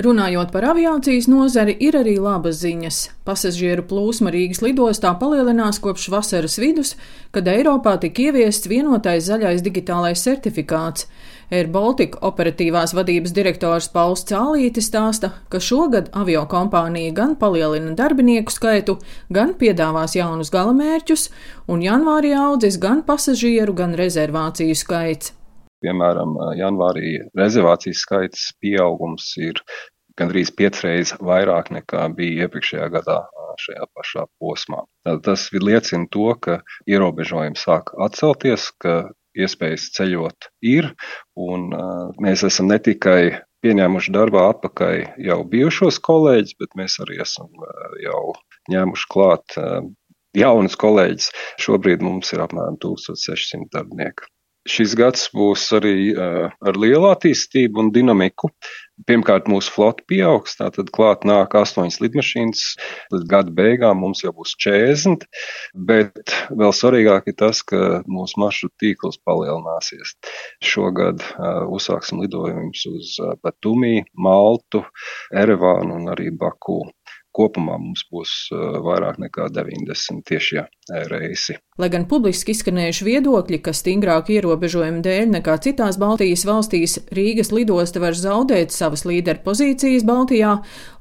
Runājot par aviācijas nozari, ir arī labas ziņas. Pasažieru plūsma Rīgas lidostā palielinās kopš vasaras vidus, kad Eiropā tika ieviests vienotais zaļais digitālais certifikāts. Air Baltica operatīvās vadības direktors Pauls Cālītis stāsta, ka šogad avio kompānija gan palielina darbinieku skaitu, gan piedāvās jaunus galamērķus, un janvārī audzis gan pasažieru, gan rezervāciju skaits. Piemēram, janvārī rezervācijas skaits pieaugums ir gandrīz piecreiz vairāk nekā bija iepriekšējā gadā šajā pašā posmā. Tas liecina to, ka ierobežojumi sāk atcelties, ka iespējas ceļot ir, un mēs esam ne tikai pieņēmuši darbā atpakaļ jau bijušos kolēģus, bet mēs arī esam jau ņēmuši klāt jaunus kolēģus. Šobrīd mums ir apmēram 1600 darbinieku. Šis gads būs arī uh, ar lielu attīstību un dinamiku. Pirmkārt, mūsu flota pieaugs, tātad klāt nāk astoņas lidmašīnas, līdz gada beigām mums jau būs 40, bet vēl svarīgāk ir tas, ka mūsu maršrutu tīkls palielināsies. Šogad uh, uzsāksim lidojumus uz uh, Batumī, Maltu, Erevānu un arī Baku. Kopumā mums būs vairāk nekā 90 tiešie reisi. Lai gan publiski izskanējuši viedokļi, ka stingrāku ierobežojumu dēļ nekā citās Baltijas valstīs Rīgas lidosta var zaudēt savas līderu pozīcijas Baltijā,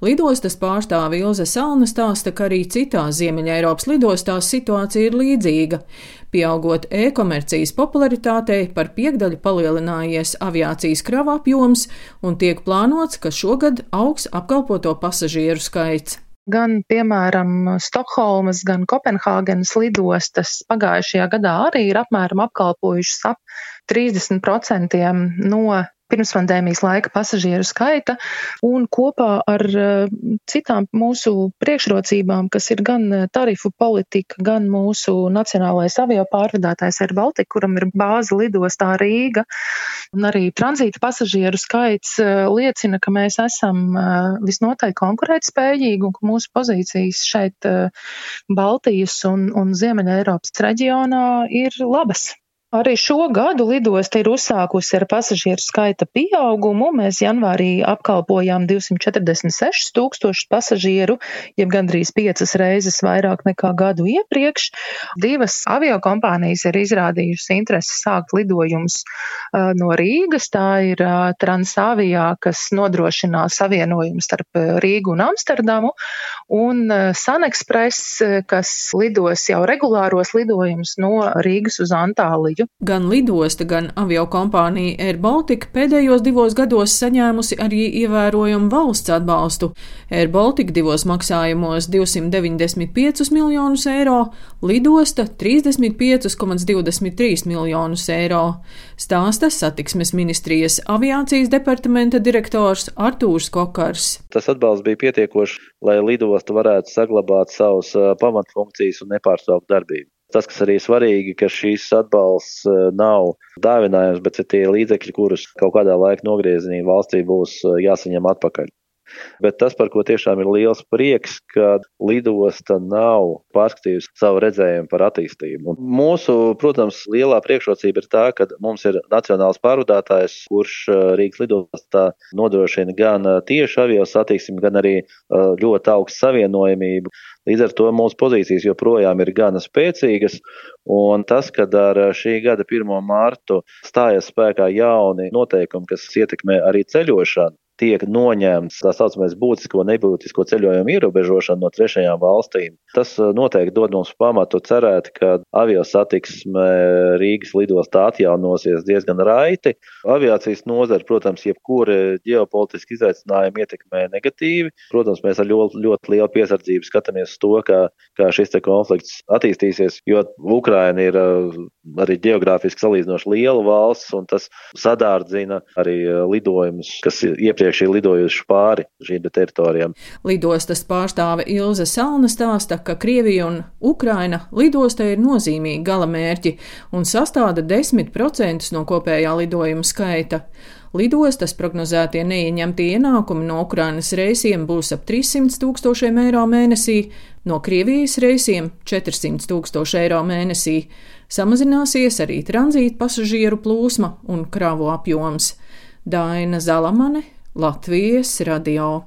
lidostas pārstāve Ilze Salna stāsta, ka arī citās Ziemeļa Eiropas lidostās situācija ir līdzīga. Pieaugot e-komercijas popularitātei, par piekdaļu palielinājies aviācijas krava apjoms un tiek plānots, ka šogad augs apkalpoto pasažieru skaits. Gan, piemēram, Stokholmas, gan Kopenhāgenes lidostas pagājušajā gadā arī ir apmēram apkalpojušas ap 30% no pirmspandēmijas laika pasažieru skaita un kopā ar eh, citām mūsu priekšrocībām, kas ir gan eh, tarifu politika, gan mūsu nacionālais avio pārvadātājs Air Baltica, kuram ir bāze lidostā Rīga, un arī tranzīta pasažieru skaits eh, liecina, ka mēs esam visnotaļ konkurētspējīgi un ka mūsu pozīcijas šeit Baltijas un, un Ziemeļa Eiropas reģionā ir labas. Arī šo gadu lidosta ir uzsākusi ar pasažieru skaita pieaugumu. Mēs janvārī apkalpojām 246 tūkstošus pasažieru, jeb gandrīz piecas reizes vairāk nekā gadu iepriekš. Divas aviokompānijas ir izrādījušas interesi sākt lidojumus no Rīgas. Tā ir Transavijā, kas nodrošinās savienojumu starp Rīgu un Amsterdamu, un Sanexpress, kas lidos jau regulāros lidojumus no Rīgas uz Antāliju kuģu. Gan lidosta, gan avio kompānija Air Baltica pēdējos divos gados saņēmusi arī ievērojumu valsts atbalstu. Air Baltica divos maksājumos 295 miljonus eiro, lidosta 35,23 miljonus eiro. Stāsta satiksmes ministrijas aviācijas departamenta direktors Artūrs Kokars. Tas atbalsts bija pietiekošs, lai lidosta varētu saglabāt savus pamatfunkcijas un nepārstāvot darbību. Tas, kas arī svarīgi, ka šīs atbalsts eh, nav dāvinājums, bet ir tie līdzekļi, kurus kaut kādā laika nogriezienī valstī būs eh, jāsaņem atpakaļ. Bet tas, par ko tiešām ir liels prieks, ka lidosta nav pārskatījusi savu redzējumu par attīstību. Un mūsu, protams, lielā priekšrocība ir tā, ka mums ir nacionāls pārvadātājs, kurš uh, Rīgas lidostā nodrošina gan uh, tieši avio satiksmi, gan arī uh, ļoti augstu savienojamību. Līdz ar to mūsu pozīcijas joprojām ir gana spēcīgas, un tas, ka ar šī gada 1. mārtu stājas spēkā jauni noteikumi, kas ietekmē arī ceļošanu, tiek noņemts tā saucamais būtisko nebūtisko ceļojumu ierobežošana no trešajām valstīm. Tas uh, noteikti dod mums pamatu cerēt, ka avio satiksme Rīgas lidostā atjaunosies diezgan raiti. Aviācijas nozara, protams, jebkura ģeopolitiska izaicinājuma ietekmē negatīvi. Protams, mēs ar ļoti, ļoti lielu piesardzību skatāmies uz to, kā, kā šis konflikts attīstīsies, jo Ukraina ir uh, arī geogrāfiski salīdzinoši liela valsts, un tas sadārdzina arī uh, lidojumus, kas iepriekš ir lidojuši pāri šīm teritorijām. Lidostas pārstāve Ilze Salna stāsta, ka Krievija un Ukraina lidosta ir nozīmīgi galamērķi un sastāda 10% no kopējā lidojuma skaita. Lidostas prognozētie neieņemtie ienākumi no Ukrainas reisiem būs ap 300 tūkstošiem eiro mēnesī, no Krievijas reisiem 400 tūkstoši eiro mēnesī. Samazināsies arī tranzīta pasažieru plūsma un kravu apjoms. Daina Zalamane, Latvijas radio.